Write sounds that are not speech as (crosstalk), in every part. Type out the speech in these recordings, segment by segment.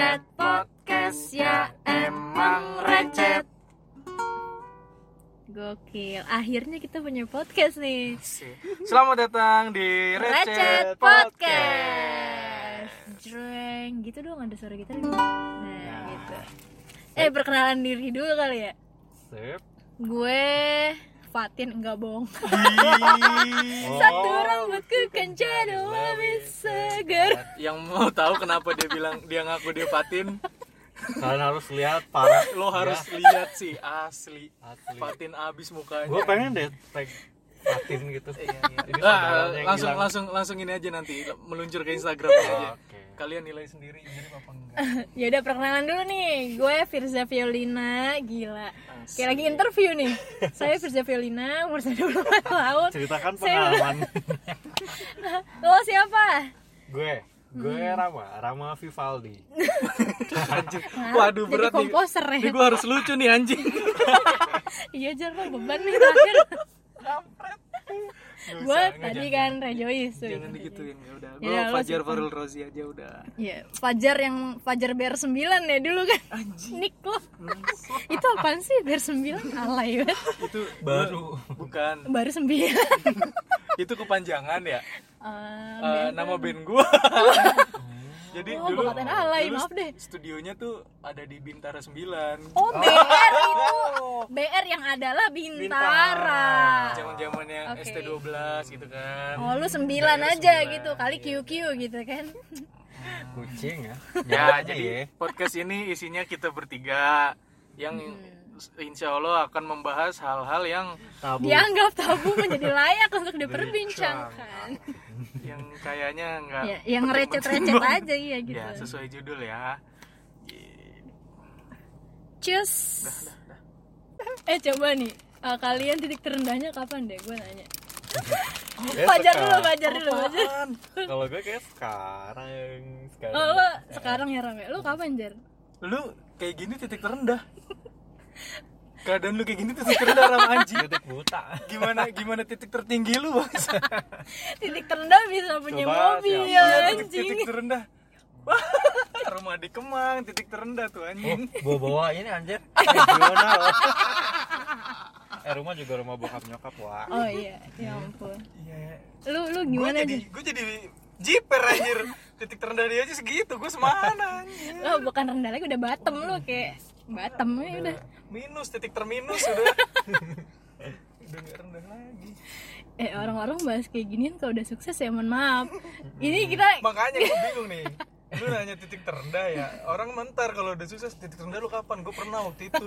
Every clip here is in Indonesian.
Recet Podcast ya emang recet. Gokil, akhirnya kita punya podcast nih. Selamat datang di Recet Recet, Podcast. Jreng, gitu dong ada suara gitar gitu Nah gitu. Eh perkenalan diri dulu kali ya. Sip. Gue Fatin enggak bohong Oh. (laughs) Satu rambutku jadi lebih segar Yang mau tahu kenapa dia bilang dia ngaku dia Fatin, Kalian harus lihat parah lo harus lihat sih asli. Asli. Fatin abis mukanya. Gue pengen deh tag Fatin gitu Iya, iya. Ah, yang langsung hilang. langsung langsung ini aja nanti meluncur ke Instagram aja. Oke Kalian nilai sendiri mirip apa enggak? (laughs) Ya udah perkenalan dulu nih Gue Firza Violina Gila Asik. Kayak lagi interview nih (laughs) Saya Firza Violina Umur saya 24 tahun Ceritakan Saya- pengalaman (laughs) Lo siapa? Gue Gue Hmm. Rama Rama Vivaldi Anjing. Waduh Jadi berat nih. ya gue harus lucu nih anjing. Iya jangan beban nih terakhir Gue tadi jangan. kan Rejoice tuh. Jangan digituin ya udah. Ya, Gue lo Fajar. Farul Rozi aja udah. Iya Fajar yang Fajar BR9 ya dulu kan Anjing. Nick lo Itu apaan sih BR9 Alay banget Itu Baru. bukan. Baru 9 Itu kepanjangan ya. Eh, Eh, nama band gua. (laughs) Jadi Oh, dulu, gua katain alay, dulu maaf deh. Studionya tuh ada di Bintara 9. Oh BR itu BR yang adalah Bintara. Zaman-zamannya Oke. ST12 gitu kan. Oh lu sembilan Daerah aja sembilan, gitu kali iya. QQ gitu kan Kucing ya Ya, Nyamanya jadi ya. podcast ini isinya kita bertiga yang Hmm. Insya Allah akan membahas hal-hal yang Tabu. Dianggap tabu menjadi layak untuk diperbincangkan. Yang kayaknya nggak ya, Yang recet-recet aja iya gitu. Ya, sesuai judul ya. Cus. Eh coba nih. Eh, Kalian titik terendahnya kapan deh? Gue nanya. Ya, sekarang. dulu Fajar dulu. Fajar Kalau gue kayak sekarang Sekarang. Oh lo sekarang ya Rame. Lo kapan Jar? Lu kayak gini titik terendah. Keadaan lu kayak gini titik terendah ram anjing. Titik buta Gimana gimana titik tertinggi lu, Bos? Titik terendah bisa punya Coba mobil siapa? ya Iya, titik, anjing titik terendah. (laughs) Rumah di Kemang, titik terendah tuh Oh, anjing. bawa bawa ini anjir (laughs) Regional Eh rumah juga rumah bokap nyokap wah Oh iya Ya ampun Iya. Lu lu gimana nih? gue jadi jiper anjir. Titik terendah dia aja segitu, gue semana anjir. Lo bukan rendah lagi udah bottom lo kayak bottom ya udah. Minus, titik terminus udah. udah gak rendah lagi. Eh orang-orang bahas kayak ginian kalau udah sukses ya mohon maaf. Ini kita Makanya gue bingung nih. Lu nanya titik terendah ya Orang mentar kalau udah sukses Titik terendah lu kapan? Gue pernah waktu itu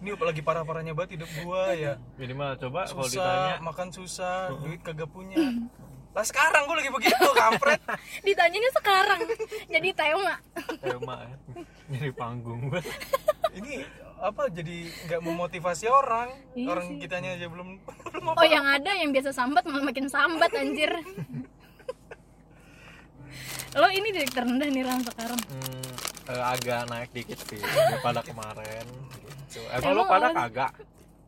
Ini lagi parah-parahnya banget hidup gue ya Minimal coba kalau Susah, ditanya makan susah, duit kagak punya Lah sekarang gue lagi begitu, kampret (laughs) ditanyanya sekarang jadi tema. tema ya Nyari panggung gue (laughs) Ini apa jadi nggak memotivasi orang Iya Orang sih. kitanya aja belum (laughs) belum Oh yang ada yang biasa sambat malah makin sambat anjir. Lo ini titik terendah nih Ram sekarang. hmm, eh, agak naik dikit sih daripada kemarin gitu. Emang, lu Emang pada awalnya- kagak?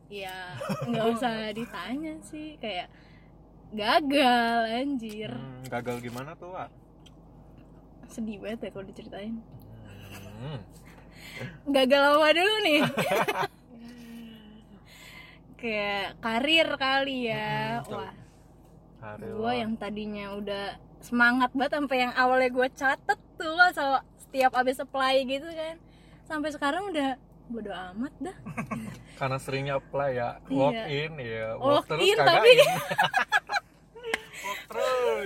Ya nggak usah ditanya sih kayak gagal anjir. Hmm, gagal gimana tuh, Wak? Sedih banget ya kalau diceritain. Hmm. gagal apa dulu nih (laughs) kayak karir kali ya Hmm, wah gue yang tadinya udah semangat banget sampai yang awalnya gue catet tuh loh so, setiap abis apply gitu kan sampai sekarang udah bodo amat dah (laughs) karena seringnya apply ya Iya. walk in ya walk, Walk terus in, kagak tapi- in. (laughs)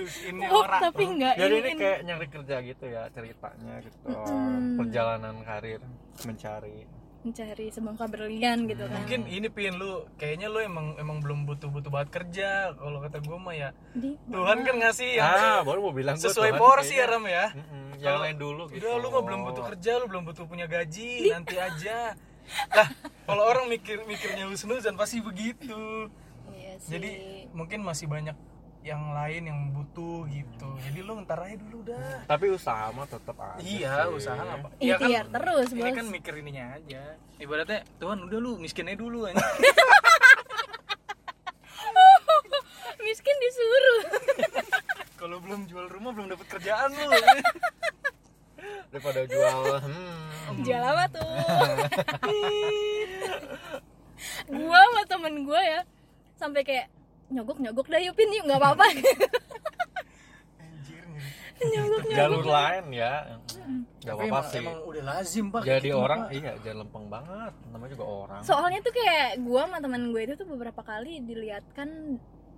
Ini oh orang tapi enggak jadi ini ini kayak nyari kerja gitu ya ceritanya gitu. Mm-mm. perjalanan karir mencari. Mencari semangka berlian gitu kan. Mungkin ini pin lu kayaknya lu emang emang belum butuh-butuh banget kerja. Kalau kata gue mah ya di Tuhan kan ngasih yang ah baru mau bilang sesuai Tuhan porsi ya Ram ya. Mm-mm, yang lain dulu gitu. Udah lu mah belum butuh kerja, lu belum butuh punya gaji, nanti aja. Lah, kalau orang mikir mikirnya husnuzan pasti begitu. iya sih. Jadi mungkin masih banyak yang lain yang butuh gitu. Jadi lu ntar aja dulu dah. tapi usaha mah tetap ada Iya, sih. usaha apa? ikhtiar terus Ini bos kan mikir ininya aja. Ibaratnya, Tuhan udah lu miskinnya dulu aja. (laughs) miskin disuruh (laughs) kalau belum jual rumah belum dapat kerjaan lu. daripada jual hmm. jual apa tuh (laughs) gua sama temen gua ya sampai kayak nyogok nyogok dah yuk pin yuk nggak apa-apa. Ngeri. nyogok jalur lain ya. Nggak apa-apa emang, sih. emang udah lazim pak. Jadi gitu, orang Pak. iya jangan lempeng banget. Namanya juga orang. Soalnya tuh kayak gua sama temen gue itu tuh beberapa kali dilihatkan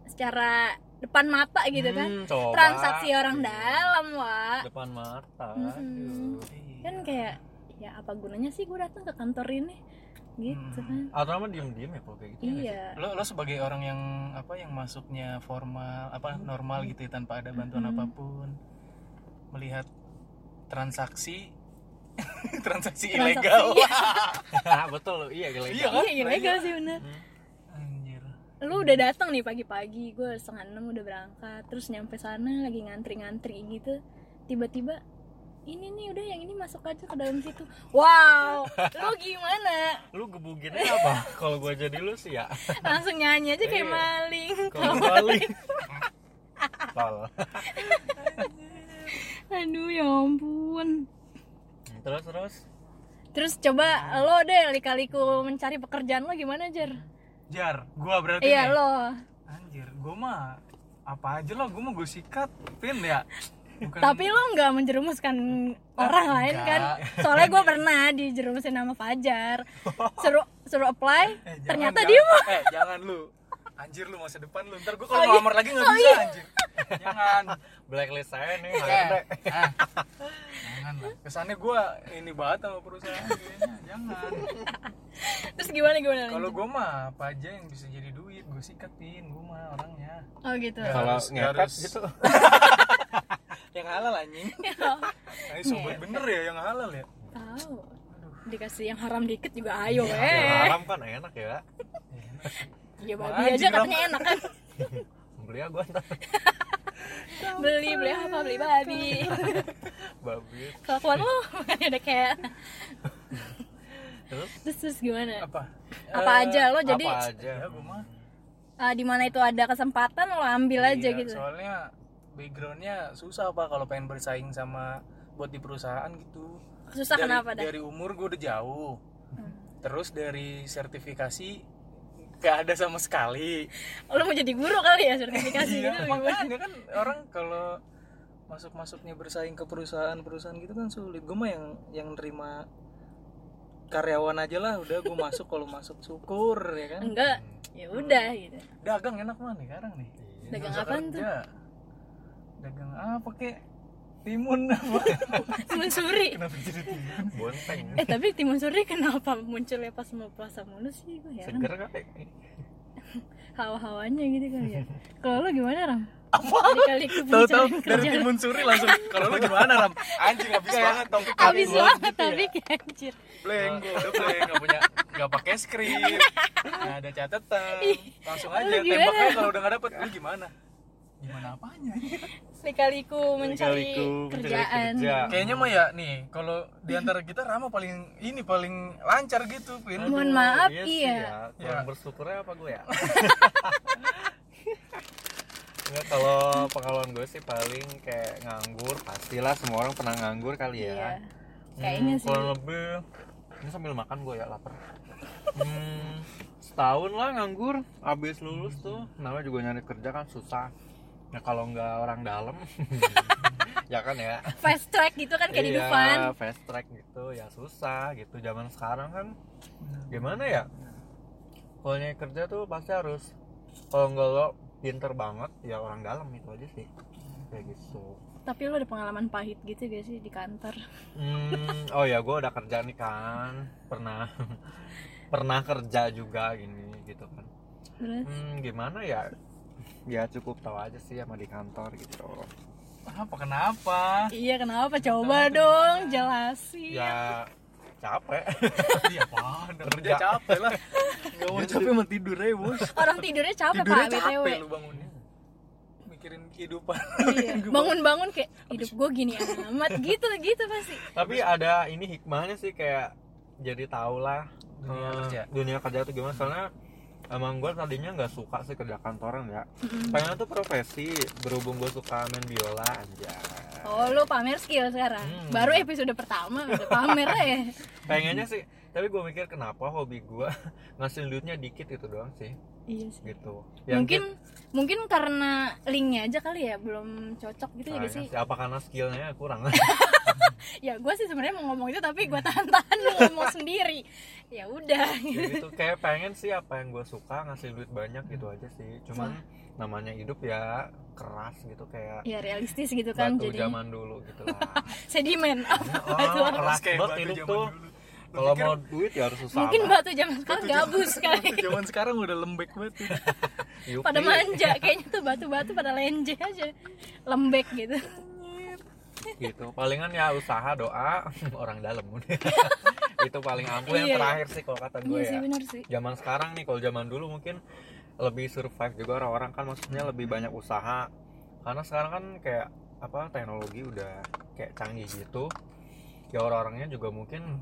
secara depan mata gitu kan. Hmm, coba. transaksi orang Iya. dalam wa depan mata aduh. kan kayak ya apa gunanya sih gue datang ke kantor ini gitu kan. Atau nama diem diem ya kalau kayak gitu ya iya. Lo lo sebagai orang yang apa yang masuknya formal apa normal gitu ya, tanpa ada bantuan Hmm. apa pun melihat transaksi (laughs) transaksi Transaksi, ilegal. (laughs) betul loh iya ilegal. Iya kan? iya ilegal sih bener. Anjir. Lu udah datang nih pagi-pagi gue setengah enam udah berangkat terus nyampe sana lagi ngantri-ngantri gitu tiba-tiba ini nih udah yang ini masuk aja ke dalam situ. Wow lu gimana? Lu gebuginnya apa? (laughs) Kalau gua jadi lu sih ya. Langsung nyanyi aja kayak Iya. maling. Kalau Tol. (laughs) aduh ya ampun. Terus terus? Terus coba lo deh lika-liku mencari pekerjaan lo gimana Jer? jar gua berarti iya nih. lo. Anjir gua mah apa aja lo gua mau gue sikat pin ya Bukan- tapi lo nggak menjerumuskan orang lain kan? soalnya gue pernah dijerumusin sama Fajar. (laughs) Suruh suruh apply Eh, jangan, ternyata jangan. dia mau. Eh jangan lu. Anjir lu masa depan lu. Ntar gua Oh, kalau iya. ngelamar lagi nggak Oh, bisa iya. anjir. Jangan. Blacklist saya nih Eh, HRD ah. jangan lah. Kesannya gua ini banget sama perusahaan jangan. Terus gimana gimana kalau gua mah apa aja yang bisa jadi duit gua sikatin gua mah orangnya. Oh gitu. Kalau Harus- ngepet harus. gitu (laughs) yang halal anjing. (laughs) Ayo sobat bener ya yang halal ya? Tahu. Dikasih yang haram dikit juga ayo yang eh. haram kan enak ya. Ya babi aja katanya enak kan? (laughs) Beli ya gua ntar beli beli apa? Beli babi. (laughs) Babi. Kelakuan lo ada kayak terus? Terus terus gimana? Apa? Apa Eh, aja lo jadi? apa aja? Ya gua mah. Ah, di mana itu ada kesempatan lo ambil aja Iya, gitu. soalnya backgroundnya susah pak kalau pengen bersaing sama buat di perusahaan gitu. Susah dari, kenapa dah dari umur gue udah jauh. Hmm. terus dari sertifikasi gak ada sama sekali. Lo mau jadi guru kali ya sertifikasi iya gitu makanya kan orang kalau masuk masuknya bersaing ke perusahaan-perusahaan gitu kan sulit. Gue mah yang yang nerima karyawan aja lah udah gue masuk kalau masuk syukur ya kan? Enggak ya udah gitu. Dagang enak mah nih sekarang nih. Dagang apaan tuh. Dagang apa kek? Timun apa? (laughs) Timun suri. Kenapa jadi timun? Bonteng. Eh tapi timun suri kenapa munculnya pas mau puasa mulu sih? Gue ya seger kali. Hawa-hawanya gitu kali ya. Kalau lo gimana ram? Apa? Kali tahu tahu dari timun suri langsung. Kalau lu gimana ram? Anjing habis banget topik abis gua banget gitu ya. tapi anjir. Blank gua udah blank nggak punya nggak pakai skrip. Nggak ada catatan. Langsung aja Lu gimana? tembak aja kalau udah nggak dapet. Lu gimana gimana apanya lika-liku mencari Lika-liku mencari kerjaan kerja. kayaknya mah ya nih kalau di antara kita Rama paling ini paling lancar gitu Pin Mohon maaf, sih iya. ya. Kurang Ya. bersyukurnya apa gue ya? Enggak (laughs) kalau pengalaman gue sih paling kayak nganggur pastilah semua orang pernah nganggur kali ya. iya kayaknya sih Kurang lebih ini sambil makan gue ya lapar. Hmm, setahun lah nganggur, abis lulus tuh, namanya juga nyari kerja kan susah. Ya kalau nggak orang dalam, (laughs) ya kan ya. fast track gitu kan kayak di Iya, Dufan. fast track gitu. Ya susah gitu. Zaman sekarang kan gimana ya? Kalau nyari kerja tuh pasti harus kalau nggak lo pinter banget ya orang dalam itu aja sih. Kayak gitu. Tapi lo ada pengalaman pahit gitu gak sih di kantor? Hmm, oh ya gue udah kerja nih kan. Pernah (laughs) pernah kerja juga gini gitu kan. Terus? Hmm, gimana ya ya cukup tahu aja sih sama di kantor gitu. Apa kenapa? Iya kenapa? Coba dong jelasin. Ya capek. (laughs) Iya apaan? Kerja. kerja capek lah. Nggak mau capek mau tidur aja bos. Orang tidurnya capek tidurnya pak btw capek lu bangunnya. Mikirin kehidupan. Iya. (laughs) bangun-bangun kayak hidup gue gini amat. Gitu gitu pasti. Tapi ada ini hikmahnya sih kayak jadi tau lah Dunia eh, kerja. dunia kerja tuh gimana. Soalnya emang gue tadinya nggak suka sih kerja kantoran ya. Pengen tuh profesi berhubung gue suka main biola aja oh lu pamer skill sekarang? Hmm. baru episode pertama udah pamer ya? (laughs) Pengennya sih tapi gue mikir kenapa hobi gue (laughs) ngasih duitnya dikit itu doang sih. Iya sih. Gitu. Mungkin mungkin karena linknya aja kali ya belum cocok gitu ya Kayaknya gak sih? apa karena skillnya kurang? (laughs) Ya gue sih sebenarnya mau ngomong itu tapi gue tahan-tahan lu ngomong sendiri ya udah ya gitu. kayak pengen sih apa yang gue suka ngasih duit banyak gitu aja sih. Cuman namanya hidup ya keras gitu kayak ya realistis gitu kan batu jadi. zaman dulu gitu lah. (laughs) Sedimen. (laughs) Oh, (laughs) Batu apa? keras Kayak batu hidup zaman tuh. kalau mau duit ya harus susah mungkin batu zaman sekarang gabus kali Batu zaman sekarang udah lembek banget. Yupi. pada manja kayaknya tuh batu-batu pada lenje aja. Lembek gitu. Gitu palingan ya usaha doa orang dalam. udah itu paling ampuh yang Iya. terakhir sih kalau kata gue iya sih ya. bener sih. Zaman sekarang nih kalau zaman dulu mungkin lebih survive juga orang-orang kan maksudnya lebih banyak usaha. Karena sekarang kan kayak apa teknologi udah kayak canggih gitu. Ya orang-orangnya juga mungkin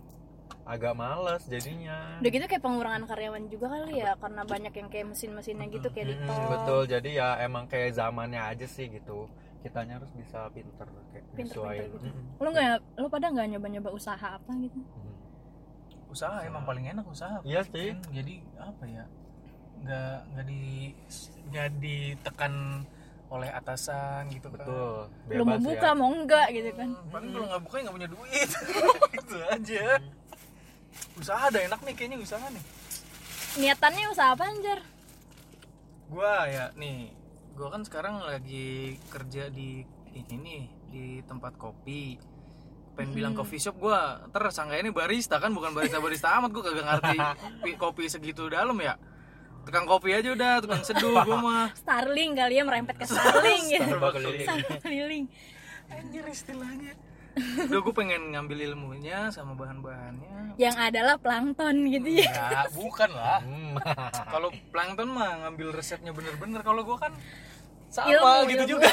agak males jadinya. Udah gitu kayak pengurangan karyawan juga kali ya karena banyak yang kayak mesin-mesinnya gitu kayak di Mm, tol. betul. Jadi ya emang kayak zamannya aja sih gitu. Kitanya harus bisa pinter kayak Pinter-pinter nyesuaiin. gitu. Mm, lu nggak lu pada nggak nyoba-nyoba usaha apa gitu. Usaha emang paling enak usaha. iya sih Hmm, jadi apa ya? Nggak nggak di nggak ditekan oleh atasan gitu kan. betul lu mau bebas buka ya mau enggak gitu kan Hmm, Paling kalau nggak buka ya nggak punya duit. (laughs) gitu aja. Usaha ada enak nih kayaknya usaha nih. niatannya usaha apa anjar Gua ya nih, gua kan sekarang lagi kerja di ini nih di tempat kopi. Pengen bilang Hmm. coffee shop gua, ntar sangka ini barista kan bukan barista barista (laughs) amat gua kagak ngerti pi- kopi segitu dalam ya. Tukang kopi aja udah, tukang seduh gua (laughs) mah. Starling kali ya merempet ke (laughs) Starling keliling. Starbucks keliling Anjir istilahnya. Udah gue pengen ngambil ilmunya sama bahan-bahannya. yang adalah plankton gitu ya Ya, bukan lah. Hmm. Kalau plankton mah ngambil resepnya bener-bener. Kalau gua kan sama Ilmu, gitu ilmu. juga.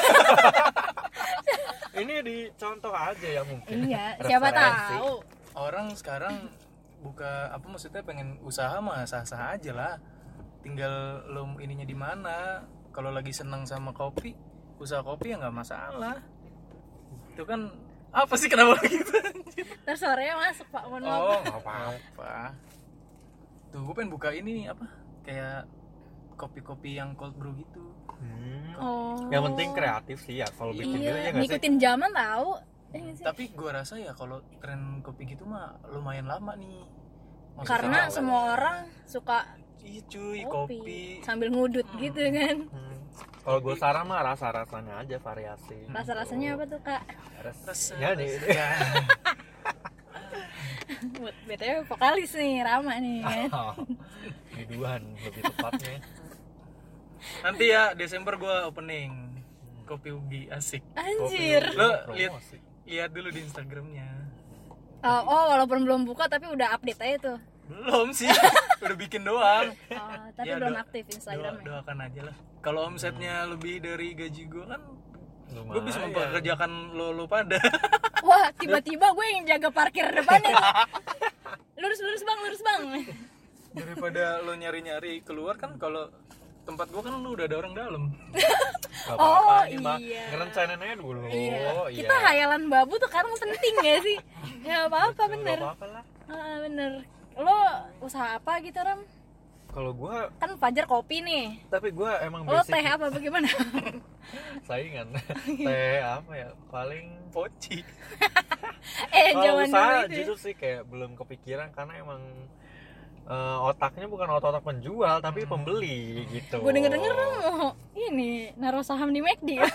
Ini dicontoh aja ya mungkin iya (laughs) siapa tahu Orang sekarang buka apa maksudnya pengen usaha mah sah-sah aja lah. Tinggal lo ininya di mana. Kalau lagi seneng sama kopi, usaha kopi ya nggak masalah. Itu kan apa sih kenapa (laughs) gitu? terus sorenya masuk pak mohon maaf Oh, nggak apa-apa. Tuh, gue pengen buka ini nih apa? Kayak kopi-kopi yang cold brew gitu. Hmm. oh yang penting kreatif sih ya kalau bikin gitu ya iya nggak sih ngikutin zaman tahu Eh, sih? Tapi gue rasa ya kalau tren kopi gitu mah lumayan lama nih. Maksudnya karena semua orang suka Iya cuy, kopi, kopi. sambil ngudut Hmm. gitu kan Hmm. kalau gue saran mah rasa rasanya aja variasi rasa rasanya apa tuh kak rasanya nih Ya, buat (laughs) btw vokalis nih Rama nih (laughs) kan biduan lebih tepatnya nanti ya Desember gue opening. Kopi ubi asik. anjir. Lo lihat lihat dulu di Instagramnya. oh, oh walaupun belum buka tapi udah update aja tuh. Belum sih, (laughs) udah bikin doang. oh, tapi Ya, belum do- aktif Doa, Instagramnya doakan aja lah. Kalau omsetnya lebih dari gaji gue kan, gue bisa mempekerjakan lo lo pada. (laughs) wah tiba-tiba gue yang jaga parkir depannya lurus (laughs) lurus bang lurus bang. Daripada lo nyari-nyari keluar kan kalau tempat gue kan lu udah ada orang dalam. (laughs) Gak Oh, ini mah iya. ngerencanain aja dulu. Iya. Iya. kita hayalan babu tuh kadang penting gak sih. Ya apa apa bener. gak apa-apa lah Ah, bener. Lo usaha apa gitu ram? Kalau gua kan Fajar kopi nih. Tapi gua emang lo basic. teh apa bagaimana? (laughs) Saingan. (laughs) Teh apa ya? Paling Poci. eh kalau usaha itu ya. jujur sih kayak belum kepikiran karena emang eh, otaknya bukan otak-otak penjual tapi pembeli gitu. Gue denger denger mau ini naruh saham di McD (laughs)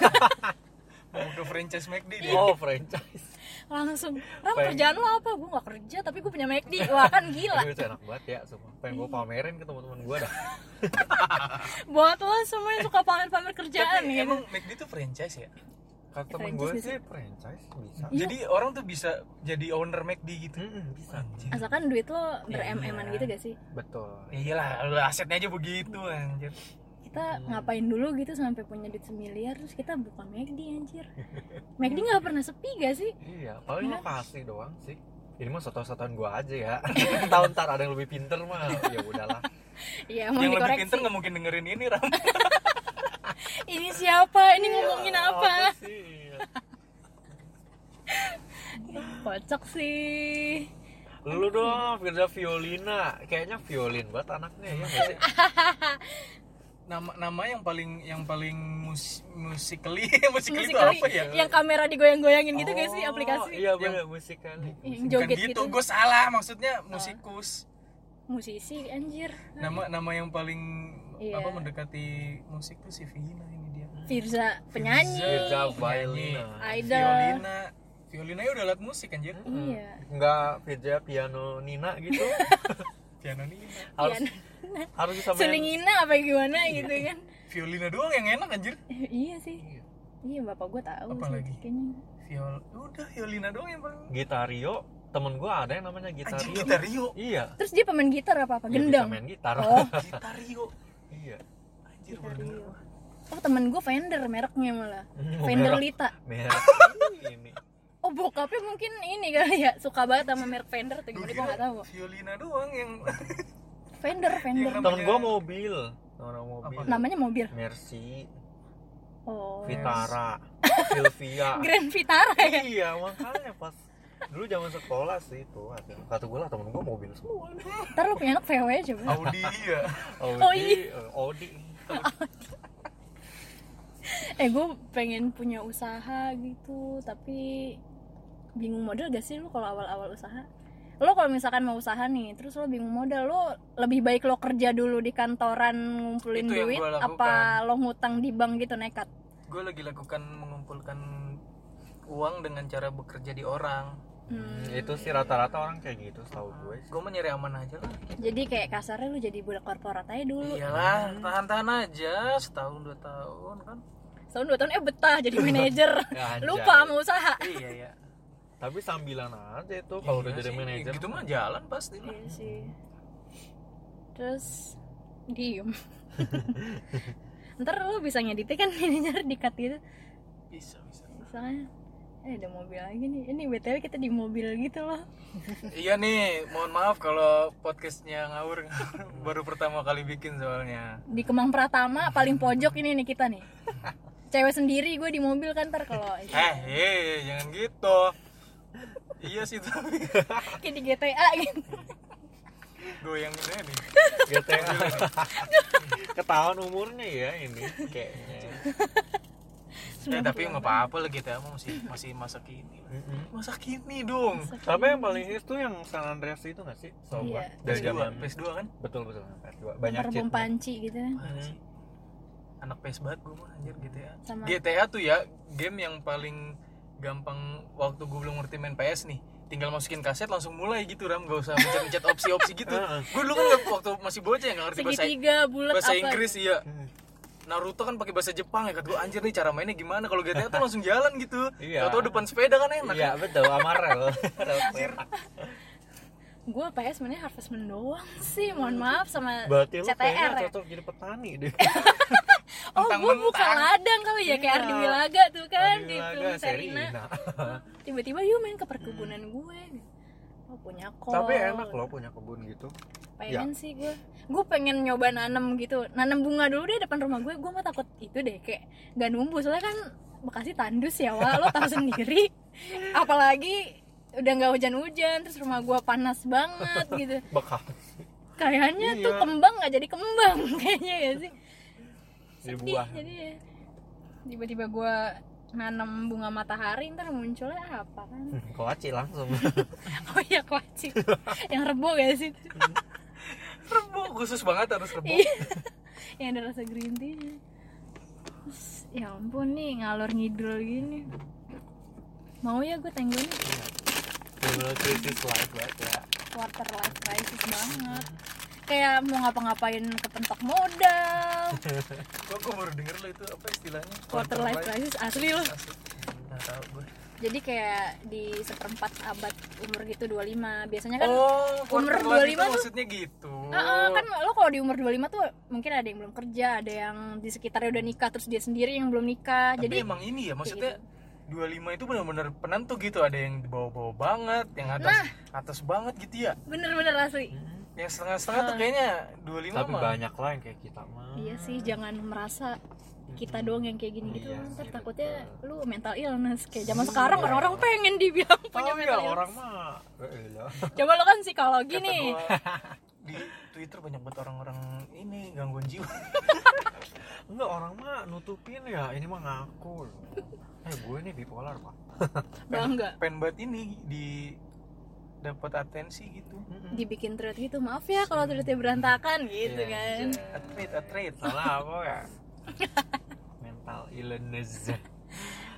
Mau ke franchise McD dia. oh franchise. Langsung ram Pengen. kerjaan lo apa? Gue gak kerja tapi gue punya McD wah kan gila. Aduh, itu enak banget ya semua pengen gue pamerin ke teman-teman gue dah. (laughs) Buat lo semua yang suka pamer-pamer kerjaan Tapi gitu. emang McD tuh franchise ya? Kata temen gue sih franchise bisa Iya. Jadi orang tuh bisa jadi owner McD gitu. Mm-mm, bisa Anjir. asalkan duit lo Iya. gitu gak sih betul Ya iyalah, lu asetnya aja begitu anjir. kita Hmm. ngapain dulu gitu sampai punya duit semiliar terus kita buka McD anjir (laughs) McD nggak pernah sepi gak sih iya paling Iya. lokasi doang sih ini mah soto-sotoan gue aja ya (laughs) tahu ntar ada yang lebih pinter mah ya udahlah (laughs) Iya, mau yang lebih pinter nggak mungkin dengerin ini ram Ini siapa? Ini ngomongin apa? sih Iya. Kocok sih. lu dong Firda Violina kayaknya violin banget anaknya ya sih (laughs) nama nama yang paling yang paling mus musikali (laughs) musikali itu Musikali apa ya yang kamera digoyang-goyangin gitu gak sih Oh, aplikasi? iya bener musik kali Yang Bukan joget gitu, gitu. gue salah maksudnya musikus Musisi anjir. nama nama yang paling Iya. apa mendekati musik tuh si Vina ini dia Firza penyanyi. Penyanyi. Violina Aida. Violina Violina ya udah alat musik anjir Iya. nggak Firda piano Nina gitu (laughs) piano Nina harus Piano. harus bisa main Selingina apa gimana gitu kan? Violina doang yang enak anjir (laughs) iya sih. Iya bapak gue tahu Apa sih lagi? kayaknya. Viol udah Violina doang yang paling Gitario temen gua ada yang namanya Gitario Gitario iya Terus dia pemain gitar apa apa? Dia bisa Gendang. main gitar Oh, (laughs) Gitario iya anjir gua. oh temen gue Fender mereknya malah. Hmm, (laughs) Fender merek- Lita. merek (laughs) ini Oh bokapnya mungkin ini kali ya suka banget sama merek Fender tuh gimana gue gak tahu. Violina doang yang Fender Fender. Yang temen gua mobil orang mobil Apa? Namanya mobil. Mercy Oh. Vitara Sylvia Grand Vitara ya. iya makanya pas dulu zaman sekolah sih itu ada kata gue lah temen gue mobil semua Ntar lu punya anak VW coba. Audi ya Audi Oh, iya. eh, Audi Eh gue pengen punya usaha gitu tapi bingung modal gak sih lu kalau awal-awal usaha? Lo kalau misalkan mau usaha nih, terus lo bingung modal, lo lebih baik lo kerja dulu di kantoran ngumpulin Itu duit, apa lo ngutang di bank gitu nekat? gue lagi lakukan mengumpulkan uang dengan cara bekerja di orang Hmm, itu sih rata-rata orang kayak gitu setahu gue sih. gue mau nyari aman aja lah Jadi kayak kasarnya lu jadi budak korporat aja dulu. iyalah tahan-tahan aja setahun dua tahun kan Setahun dua tahun eh betah jadi manajer. (laughs) Ya. Lupa sama usaha. iya ya tapi sambilan aja itu kalau udah Iya jadi sih, manajer gitu mah jalan pasti lah Iya sih. Terus diem. (laughs) Ntar lu bisa ngeditnya kan (laughs) manajer dikat gitu. bisa bisa Misalnya eh ada mobil lagi nih. Ini BTW kita di mobil gitu loh. iya nih mohon maaf kalau podcastnya ngawur (laughs) baru pertama kali bikin soalnya Di Kemang Pratama paling pojok ini nih kita nih. Cewek sendiri gue di mobil kan ntar kalau eh eh jangan gitu iya sih tapi kayak di GTA gitu. goyang ini nih GTA ketahuan umurnya ya ini kayaknya Eh, tapi nggak apa-apa lah gitu ya masih masih masa kini. Masa kini dong. Tapi yang paling hits tuh yang San Andreas itu nggak sih? So Iya. dari PS2 zaman PS2 kan? Betul betul. PS2 banyak cheat panci gitu. Sih? anak PS banget gue mah anjir GTA Sama GTA tuh ya game yang paling gampang waktu gue belum ngerti main PS nih. Tinggal masukin kaset langsung mulai gitu ram. Gak usah mencet-mencet opsi-opsi gitu. (laughs) Gue dulu kan waktu masih bocah ya nggak ngerti bahasa segitiga bulat bahasa apa. Inggris iya. Naruto kan pakai bahasa Jepang ya kata gue anjir nih cara mainnya gimana kalau GTA tuh langsung jalan gitu Iya. Tau depan sepeda kan enak iya betul amarel. Gue PS mainnya Harvest Moon doang sih. Mohon maaf sama berarti lu CTR kayaknya ya. cocok jadi petani deh (laughs) Oh, gue buka ladang kali ya kayak Iya. Ardi Wilaga tuh kan Ardi di film Serina. Serina. Tiba-tiba yuk main ke perkebunan gue. Oh, punya kol. tapi enak loh punya kebun gitu Pengen sih gue. Gue pengen nyoba nanem gitu. Nanem bunga dulu deh depan rumah gue. Gue mah takut itu deh kayak gak numbuh soalnya kan Bekasi tandus ya, wah lo tahu sendiri. (laughs) Apalagi udah nggak hujan-hujan terus rumah gue panas banget (laughs) gitu. bekas Kayaknya tuh Iya. kembang nggak jadi kembang (laughs) kayaknya ya sih. Jadi Sedih, jadi ya. tiba-tiba gue nanam bunga matahari ntar munculnya apa kan? Koaci langsung. (laughs) Oh iya kuaci. Yang rebo gak sih? (laughs) Rebo khusus banget harus rebo. Iya. yang ada rasa green tea. Terus, ya ampun nih ngalor ngidul gini. Mau ya gue tenggonya krisis life banget ya. Quarter life crisis banget kayak mau ngapa-ngapain kepentok modal (laughs) Kok gue baru denger lo itu apa istilahnya quarter life crisis asli. Nggak tahu gue jadi kayak di seperempat abad umur gitu 25 biasanya kan Oh, umur quarter 25 life itu tuh- maksudnya gitu Ah, ah, kan lo kalau di umur 25 tuh mungkin ada yang belum kerja, ada yang di sekitarnya udah nikah terus dia sendiri yang belum nikah. Tapi Jadi emang ini ya, maksudnya gitu. 25 itu benar-benar penentu gitu Ada yang di bawah-bawah banget, yang atas Nah. atas banget gitu ya bener-bener asli. Yang setengah-setengah tuh kayaknya 25 tapi mah. banyak lah yang kayak kita mah. Iya sih jangan merasa kita doang yang kayak gini gitu. Iya ntar sih, takutnya betul. lu mental illness. Kayak zaman sekarang orang-orang pengen dibilang punya Tahu mental ya illness. orang mah? Eh, lah. coba lo kan psikologi Kata nih. gua, (laughs) di Twitter banyak banget orang-orang ini gangguan jiwa. (laughs) Enggak orang mah nutupin ya. Ini mah ngaku. Loh. eh gue nih bipolar pak. Pengen banget ini di dapat atensi gitu. Dibikin thread gitu maaf ya kalau threadnya berantakan gitu Iya, kan. atlet atlet salah apa ya? (laughs) Mental illness.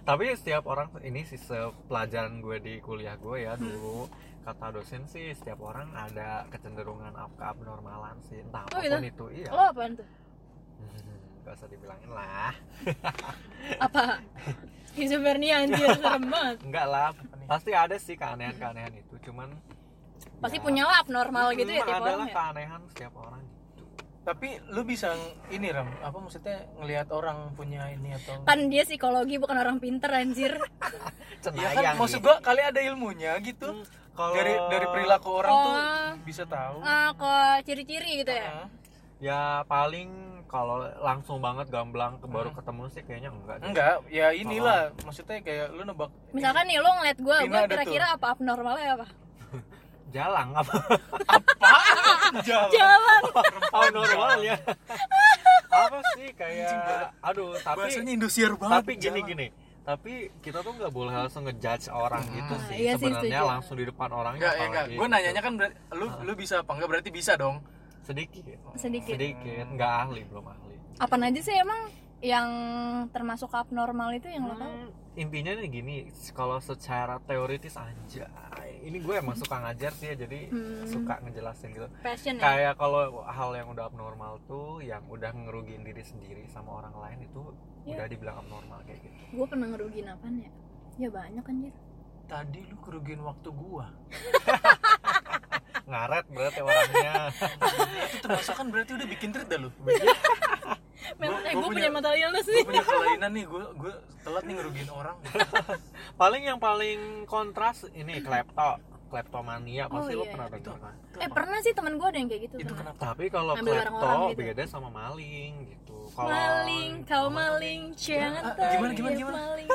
Tapi setiap orang ini sih pelajaran gue di kuliah gue ya dulu kata dosen sih setiap orang ada kecenderungan up ke abnormalan sih entah Oh, apa pun gitu? itu iya. Lo apaan tuh? (laughs) Gak usah dibilangin lah. Apa? (laughs) Schizophrenia anjir serem banget. Enggak lah pasti ada sih keanehan-keanehan itu cuman pasti ya, punya lah abnormal gitu ya tiap adalah orang ya. keanehan setiap orang gitu. Tapi lu bisa ini ram apa maksudnya ngelihat orang punya ini atau kan dia psikologi bukan orang pinter anjir. (laughs) Ya kan maksud gitu. gua kali ada ilmunya gitu. Hmm, kalau dari dari perilaku orang tuh Oh. bisa tahu. Ah kok ciri-ciri gitu ya? Heeh. ya paling kalau langsung banget gamblang ke baru ketemu sih kayaknya enggak deh. enggak ya inilah maksudnya kayak lu nebak misalkan nih lo ngeliat gue gue kira-kira apa? Abnormalnya apa? (laughs) Jalang apa? Jauh. jalan oh normal ya apa sih kayak aduh tapi bahasanya Indosiar banget tapi gini jalan. gini. Tapi kita tuh nggak boleh langsung ngejudge orang gitu Ah, sih iya sih, sebenarnya langsung di depan orang enggak ya enggak gue nanyanya kan berarti, lu lu bisa apa? Enggak berarti bisa dong sedikit. Sedikit. Sedikit. Nggak ahli belum ahli. Apa aja sih emang yang termasuk abnormal itu yang lo tahu? Hmm, intinya nih gini kalau secara teoritis aja. Ini gue emang suka ngajar sih ya jadi Hmm. suka ngejelasin gitu. Passion ya? Kayak kalau hal yang udah abnormal tuh yang udah ngerugiin diri sendiri sama orang lain itu Iya. udah dibilang abnormal kayak gitu. Gue pernah ngerugiin apaan ya? Ya banyak anjir. Tadi lu kerugian waktu gua (laughs) ngaret berarti orangnya. (laughs) Itu termasuk kan berarti udah bikin treat dah lu? (laughs) Men, Gua- eh, gua gue punya- punya mental illness gue nih punya kelainan nih gue gue telat nih ngerugiin orang. (laughs) Paling yang paling kontras ini klepto kleptomania. Pasti Oh, lo iya. pernah Itu- dengar kan? Itu eh apa? pernah sih teman gue ada yang kayak gitu itu pernah. kenapa? Tapi kalau klepto orang gitu. beda sama maling gitu. Kalau maling kau maling jangan Ah, tahu gimana, gimana, gimana? maling.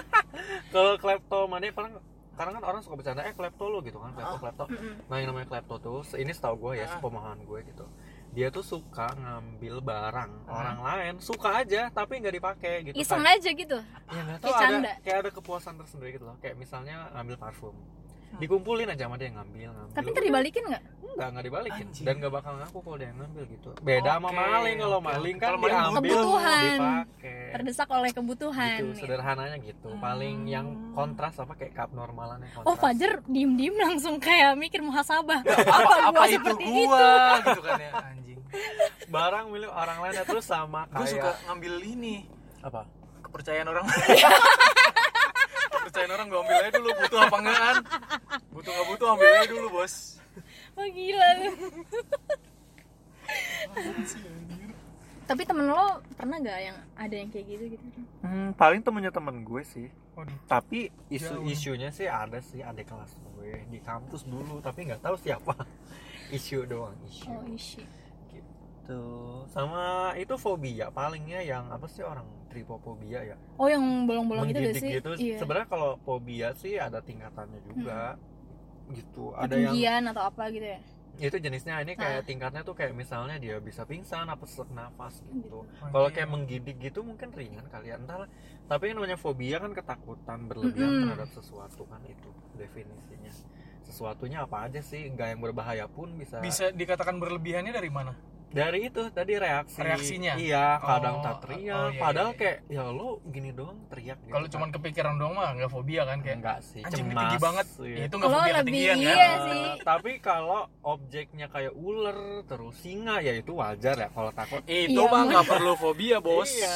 Kalau kleptomania paling kadang kan orang suka bercanda eh klepto lo gitu kan klepto Ah. klepto. Nah yang namanya klepto tuh ini setahu gue ya Ah. sepemahaman gue gitu. Dia tuh suka ngambil barang Ah. orang lain suka aja tapi nggak dipakai gitu iseng Kayak- aja gitu. Ya nggak Kayak tahu ada kayak ada kepuasan tersendiri gitu loh. Kayak misalnya ngambil parfum dikumpulin aja sama dia yang ngambil ngambil. Tapi ntar dibalikin nggak? Enggak nggak dibalikin. Anjing. dan nggak bakal ngaku kalau dia yang ngambil gitu. Beda sama Oke, maling. Kalau maling kan Kalau diambil kebutuhan. dipakai. Terdesak oleh kebutuhan gitu ya. sederhananya gitu. Paling yang kontras apa kayak keabnormalan yang kontras. Oh Fajar diem diem langsung kayak mikir muhasabah. Apa, apa gua itu seperti itu? gua gitu kan ya anjing. Barang milik orang lain terus sama gue kayak suka ngambil ini. Apa? Kepercayaan orang (laughs) kepercayaan orang gue ambil aja dulu butuh apa enggak kan? Butuh nggak butuh ambil aja dulu bos. Oh gila lu. tapi temen lo pernah gak yang ada yang kayak gitu gitu? Hmm, paling temennya temen gue sih. Waduh. tapi isu Jauh. isunya sih ada sih adik kelas gue di kampus dulu tapi nggak tahu siapa. (laughs) Isu doang isu. Oh isi gitu. Sama itu fobia palingnya yang apa sih orang tripofobia ya? Oh yang bolong-bolong itu gak sih gitu. Iya. Sebenarnya kalau fobia sih ada tingkatannya juga. Gitu. Ada yang atau apa gitu ya? Itu jenisnya. Ini kayak Ah. tingkatnya tuh kayak misalnya dia bisa pingsan apa sesak nafas Gitu. gitu. Oh, kalau iya. kayak menggidik gitu mungkin ringan kali ya. Entahlah tapi yang namanya fobia kan ketakutan berlebihan Mm-mm. terhadap sesuatu kan itu definisinya. Sesuatunya apa aja sih? Nggak yang berbahaya pun bisa, bisa dikatakan berlebihannya dari mana dari itu tadi reaksi Reaksinya? iya Oh, kadang tak teriak oh, iya, padahal iya. kayak ya lo gini doang teriak gitu kalau kan. cuman kepikiran doang mah nggak fobia kan kayak enggak sih anjing cemas tinggi banget iya. ya, itu nggak fobia lebih ketinggian kan iya Eh, sih. tapi kalau objeknya kayak ular terus singa ya itu wajar ya kalau takut itu Iya, mah nggak perlu fobia bos Iya,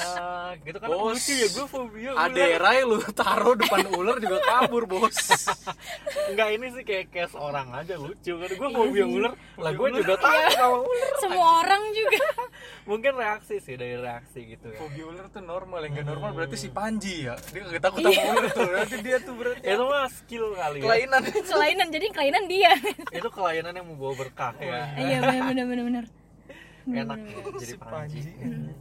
gitu kan Bos. lucu ya gue fobia ular. Aderai lu taruh depan ular juga kabur bos (laughs) Enggak ini sih kayak case orang aja lucu kan gue Iya fobia ular. Lah gue juga takut sama ular. semua orang juga. (laughs) Mungkin reaksi sih dari reaksi gitu ya. Fobia ular tuh normal yang gak normal berarti Hmm. si Panji ya. Dia gak takut sama ular tuh berarti dia tuh berarti itu mah skill kali ya. Kelainan. Kelainan jadi kelainan dia. Itu kelainan yang membawa berkah ya. Iya benar benar benar benar. Enak ya jadi Si panji. Panji.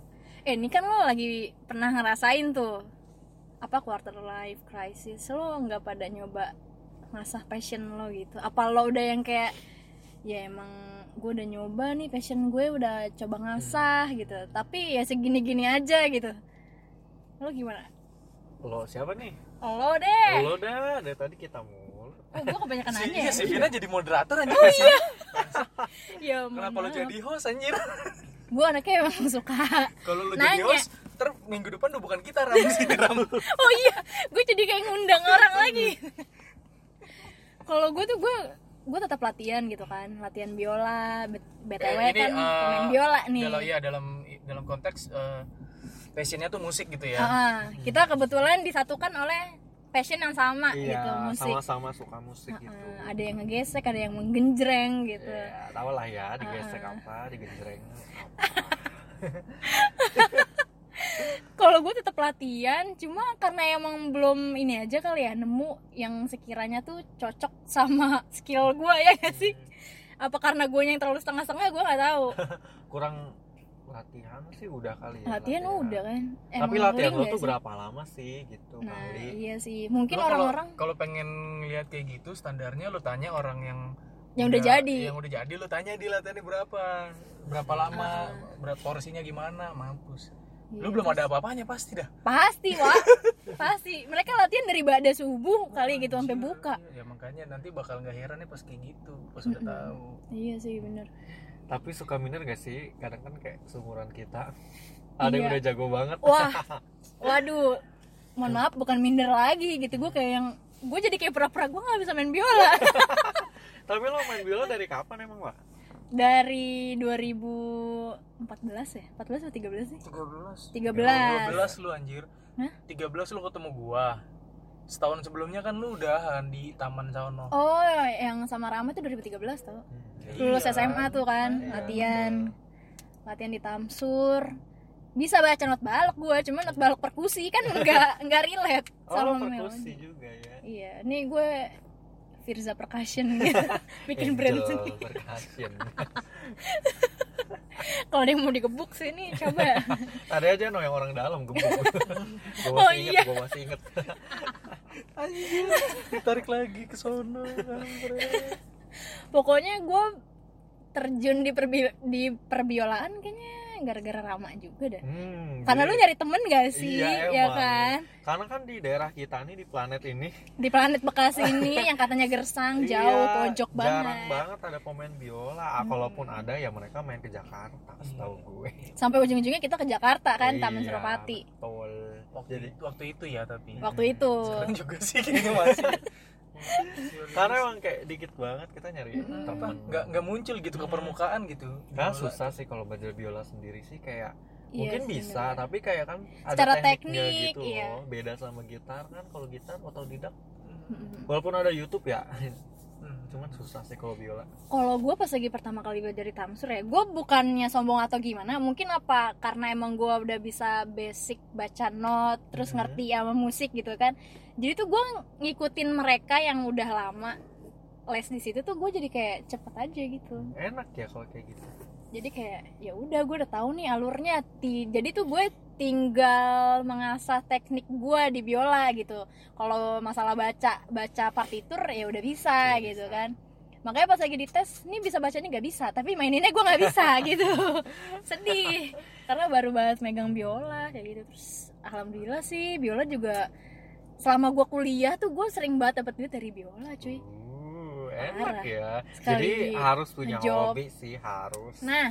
eh ini kan lo lagi pernah ngerasain tuh apa quarter life crisis? Lo nggak pada nyoba ngasah passion lo gitu? Apa lo udah yang kayak ya emang gue udah nyoba nih passion gue udah coba ngasah gitu. Tapi ya segini-gini aja gitu. Lo gimana? Lo siapa nih? Lo deh. Lo dah dari tadi kita mulu oh gue kebanyakan (laughs) si, nanya iya ya? si Vina jadi moderator aja oh iya. (laughs) Ya kenapa lo jadi host anjir gue anaknya emang (laughs) suka kalau lo jadi host ter minggu depan udah bukan kita ram. Di sini ram. Oh iya. Gue jadi kayak ngundang orang lagi. Kalau gue tuh gue gue tetap latihan gitu kan latihan biola btw Eh, kan eh, pemain biola nih. dalam iya dalam dalam konteks eh, passionnya tuh musik gitu ya. Ah, kita kebetulan disatukan oleh passion yang sama gitu iya musik. sama-sama suka musik gitu. ah, ada yang ngegesek ada yang menggenjreng gitu. Ya tau lah ya digesek apa digejreng (laughs) (laughs) kalau gue tetap latihan cuma karena emang belum ini aja kali ya nemu yang sekiranya tuh cocok sama (laughs) skill gue ya gak sih? Apa karena gue yang terlalu setengah-setengah gue nggak tahu. (laughs) Kurang latihan sih udah kali ya latihan udah kan? Tapi Emang latihan link lo tuh sih? berapa lama sih gitu nah kali? iya sih. Mungkin orang-orang kalau pengen lihat kayak gitu standarnya lo tanya orang yang Yang udah jadi. yang udah jadi lo tanya di latihannya berapa? Berapa lama? Berat porsinya gimana? Mampus lu belum ada apa-apanya pasti dah. Pasti (laughs) wah pasti. Mereka latihan dari bada subuh kali gitu sampai buka. ya makanya nanti bakal nggak heran nih pas kayak gitu pas udah tahu. Iya sih bener. Tapi suka minder gak sih? Kadang kan kayak seumuran kita ada yang Iya. udah jago banget. Wah (laughs) waduh. Mohon maaf bukan minder lagi gitu. Gue kayak yang gue jadi kayak pura-pura gue nggak bisa main biola. (laughs) Tapi lo main biola dari kapan emang pak dari 2014 ya? 14 atau 13 sih? 13 13 12 lu anjir. Hah? 13 lu ketemu gua. Setahun sebelumnya kan lu udahan di taman sono oh yang sama Rama tuh 2013 tau. Lulus Iya. SMA tuh kan Iya, latihan. latihan di Tamsur. Bisa baca not balok gue cuma not balok perkusi kan nggak nggak relate oh sama perkusi juga ya. Iya nih gue Firza Percussion. Gitu (laughs) bikin brand sendiri. percussion. (laughs) Kalau ada yang mau digebuk sih nih coba. (laughs) Ada aja no yang orang dalam gebuk. Gue masih Oh, inget iya. gue masih inget anjir ditarik lagi ke sono pokoknya gue terjun di perbi- di perbiolaan kayaknya gara-gara Rama juga dah. Hmm, karena jadi- lu nyari temen gak sih? Iya, ya emang. kan? Karena kan di daerah kita nih di planet ini. Di planet Bekasi ini (laughs) yang katanya gersang jauh iya, pojok jarang banget. Hmm. banget ada pemain biola. Ah, kalaupun ada ya mereka main ke Jakarta setahu gue. Sampai ujung-ujungnya kita ke Jakarta kan Taman Iya, Suropati. betul. Waktu, jadi waktu itu ya tapi. Waktu itu. Sekarang juga sih kayaknya masih (laughs) karena emang kayak dikit banget kita nyari apa temen nggak nggak muncul gitu ke permukaan gitu kan Biola. susah sih kalau belajar biola sendiri sih kayak Iya mungkin bisa bener. tapi kayak kan ada Secara tekniknya teknik, gitu iya. loh beda sama gitar kan kalau gitar otodidak Mm-mm. walaupun ada YouTube ya Hmm. cuman susah sih kalau biola kalau gue pas lagi pertama kali belajar di Tamsur ya gue bukannya sombong atau gimana mungkin apa karena emang gue udah bisa basic baca not terus Mhm. ngerti sama musik gitu kan jadi tuh gue ngikutin mereka yang udah lama les di situ tuh gue jadi kayak cepet aja gitu enak ya kalau kayak gitu jadi kayak ya udah gue udah tahu nih alurnya Ti- jadi tuh gue tinggal mengasah teknik gue di biola gitu. Kalau masalah baca baca partitur ya udah bisa Udah gitu bisa. kan. Makanya pas lagi dites ini bisa bacanya nggak bisa tapi maininnya gue nggak bisa (laughs) gitu. Sedih. Karena baru banget megang biola kayak gitu. Terus alhamdulillah sih biola juga selama gue kuliah tuh gue sering banget dapet duit dari biola cuy. Uh, enak Parah. ya Sekali jadi harus punya ngejob. hobi sih harus Nah,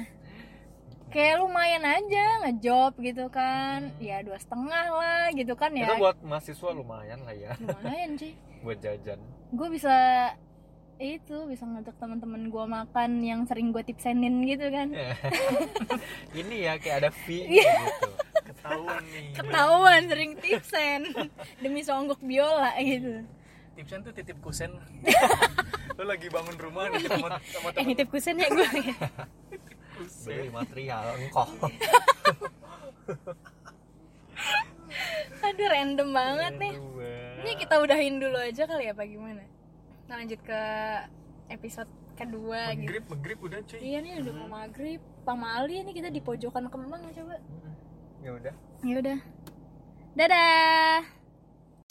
kayak lumayan aja ngejob gitu kan, ya dua setengah lah gitu kan ya. itu buat mahasiswa lumayan lah ya Lumayan sih. (laughs) buat jajan Gue bisa itu bisa ngajak teman-teman gue makan yang sering gue tipsenin gitu kan. (laughs) ini ya kayak ada fee Iya. gitu ketahuan nih Ketahuan sering tipsen (laughs) demi songgok biola gitu. tipsen tuh titip kusen lo lagi bangun rumah nih sama sama Eh temen nitip kusen ya gue. beli material engkau. Aduh random banget nih. Ini kita udahin dulu aja kali ya apa gimana? Nah, lanjut ke episode kedua gitu. Maghrib, maghrib udah cuy. iya nih udah mau maghrib. Pamali nih kita di pojokan kemang coba. Ya udah. Ya udah. Dadah